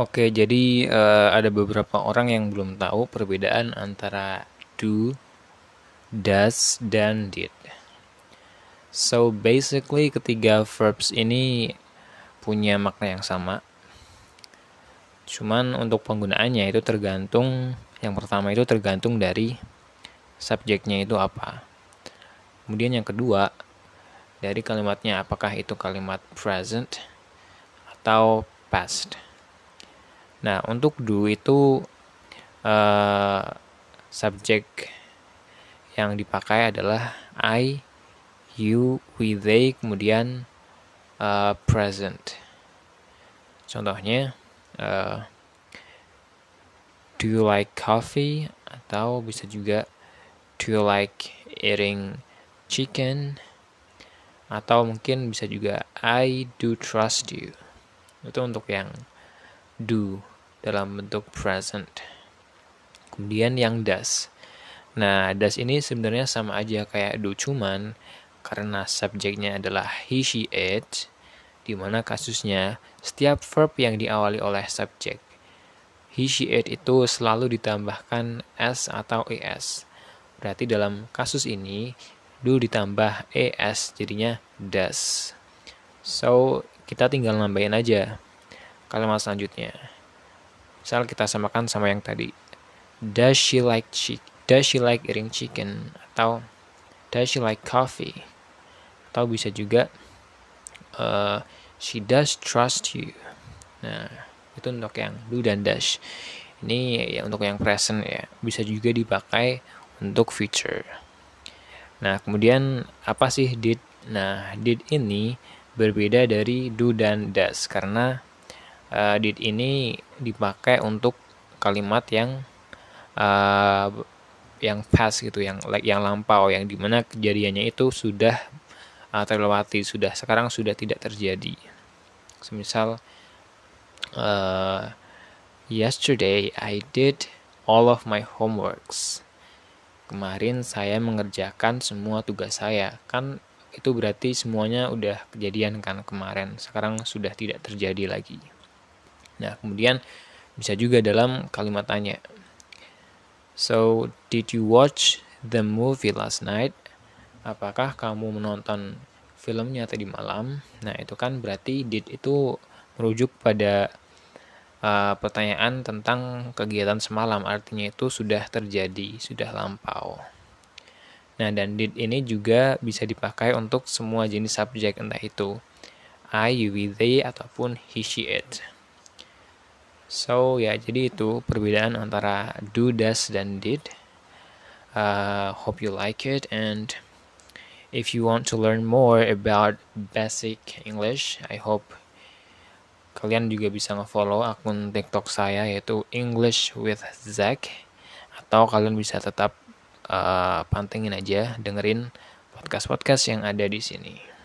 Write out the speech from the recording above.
Oke, jadi uh, ada beberapa orang yang belum tahu perbedaan antara do, does, dan did. So basically ketiga verbs ini punya makna yang sama. Cuman untuk penggunaannya itu tergantung yang pertama itu tergantung dari subjeknya itu apa. Kemudian yang kedua dari kalimatnya apakah itu kalimat present atau past. Nah, untuk do itu uh, subjek yang dipakai adalah I, you, we, they, kemudian uh, present. Contohnya, uh, do you like coffee? Atau bisa juga do you like eating chicken? Atau mungkin bisa juga I do trust you. Itu untuk yang do dalam bentuk present. Kemudian yang does. Nah, does ini sebenarnya sama aja kayak do cuman karena subjeknya adalah he, she, it, di mana kasusnya setiap verb yang diawali oleh subjek he, she, it itu selalu ditambahkan s atau es. Berarti dalam kasus ini do ditambah es jadinya does. So, kita tinggal nambahin aja kalimat selanjutnya. Misal kita samakan sama yang tadi. Does she like chick? Does she like eating chicken? Atau does she like coffee? Atau bisa juga uh, she does trust you. Nah, itu untuk yang do dan does. Ini ya untuk yang present ya. Bisa juga dipakai untuk future. Nah, kemudian apa sih did? Nah, did ini berbeda dari do dan does karena uh, did ini dipakai untuk kalimat yang uh, yang past gitu yang yang lampau yang di mana kejadiannya itu sudah uh, terlewati sudah sekarang sudah tidak terjadi. Semisal uh, yesterday I did all of my homeworks. Kemarin saya mengerjakan semua tugas saya. Kan itu berarti semuanya udah kejadian kan kemarin. Sekarang sudah tidak terjadi lagi Nah, kemudian bisa juga dalam kalimat tanya. So, did you watch the movie last night? Apakah kamu menonton filmnya tadi malam? Nah, itu kan berarti did itu merujuk pada uh, pertanyaan tentang kegiatan semalam. Artinya itu sudah terjadi, sudah lampau. Nah, dan did ini juga bisa dipakai untuk semua jenis subjek entah itu I, you, we, they, ataupun he, she, it. So ya jadi itu perbedaan antara do, does, dan did. Uh, hope you like it and if you want to learn more about basic English, I hope kalian juga bisa ngefollow akun TikTok saya yaitu English with Zack atau kalian bisa tetap uh, pantengin aja dengerin podcast-podcast yang ada di sini.